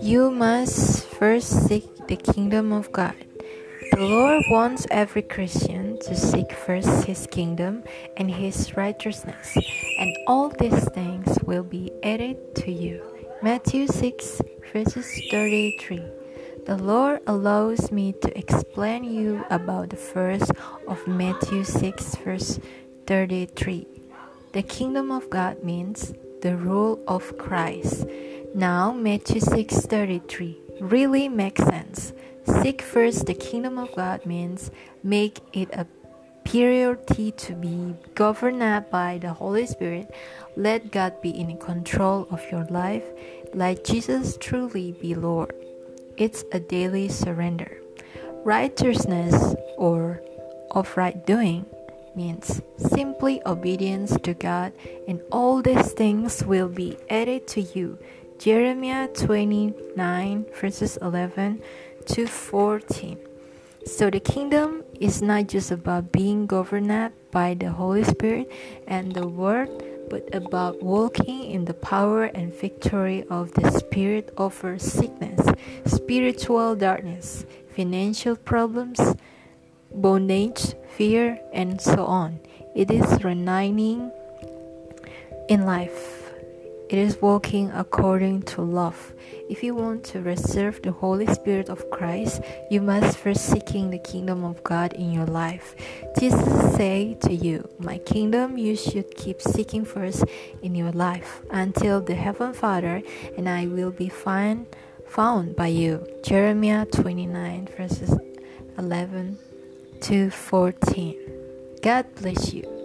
You must first seek the kingdom of God. The Lord wants every Christian to seek first His kingdom and His righteousness, and all these things will be added to you. Matthew 6, verses 33. The Lord allows me to explain you about the first of Matthew 6 verse 33. The kingdom of God means the rule of Christ. Now Matthew 6:33 really makes sense. Seek first the kingdom of God means make it a priority to be governed by the Holy Spirit. Let God be in control of your life. Let Jesus truly be Lord. It's a daily surrender. Righteousness or of right doing means simply obedience to God, and all these things will be added to you. Jeremiah 29 verses 11 to 14. So the kingdom is not just about being governed by the Holy Spirit and the Word but about walking in the power and victory of the Spirit over sickness, spiritual darkness, financial problems, bondage, fear, and so on. It is reigning in life. It is walking according to love. If you want to receive the Holy Spirit of Christ, you must first seeking the kingdom of God in your life. Jesus say to you, My kingdom you should keep seeking first in your life until the heaven Father and I will be found found by you. Jeremiah 29 verses 11 to 14. God bless you.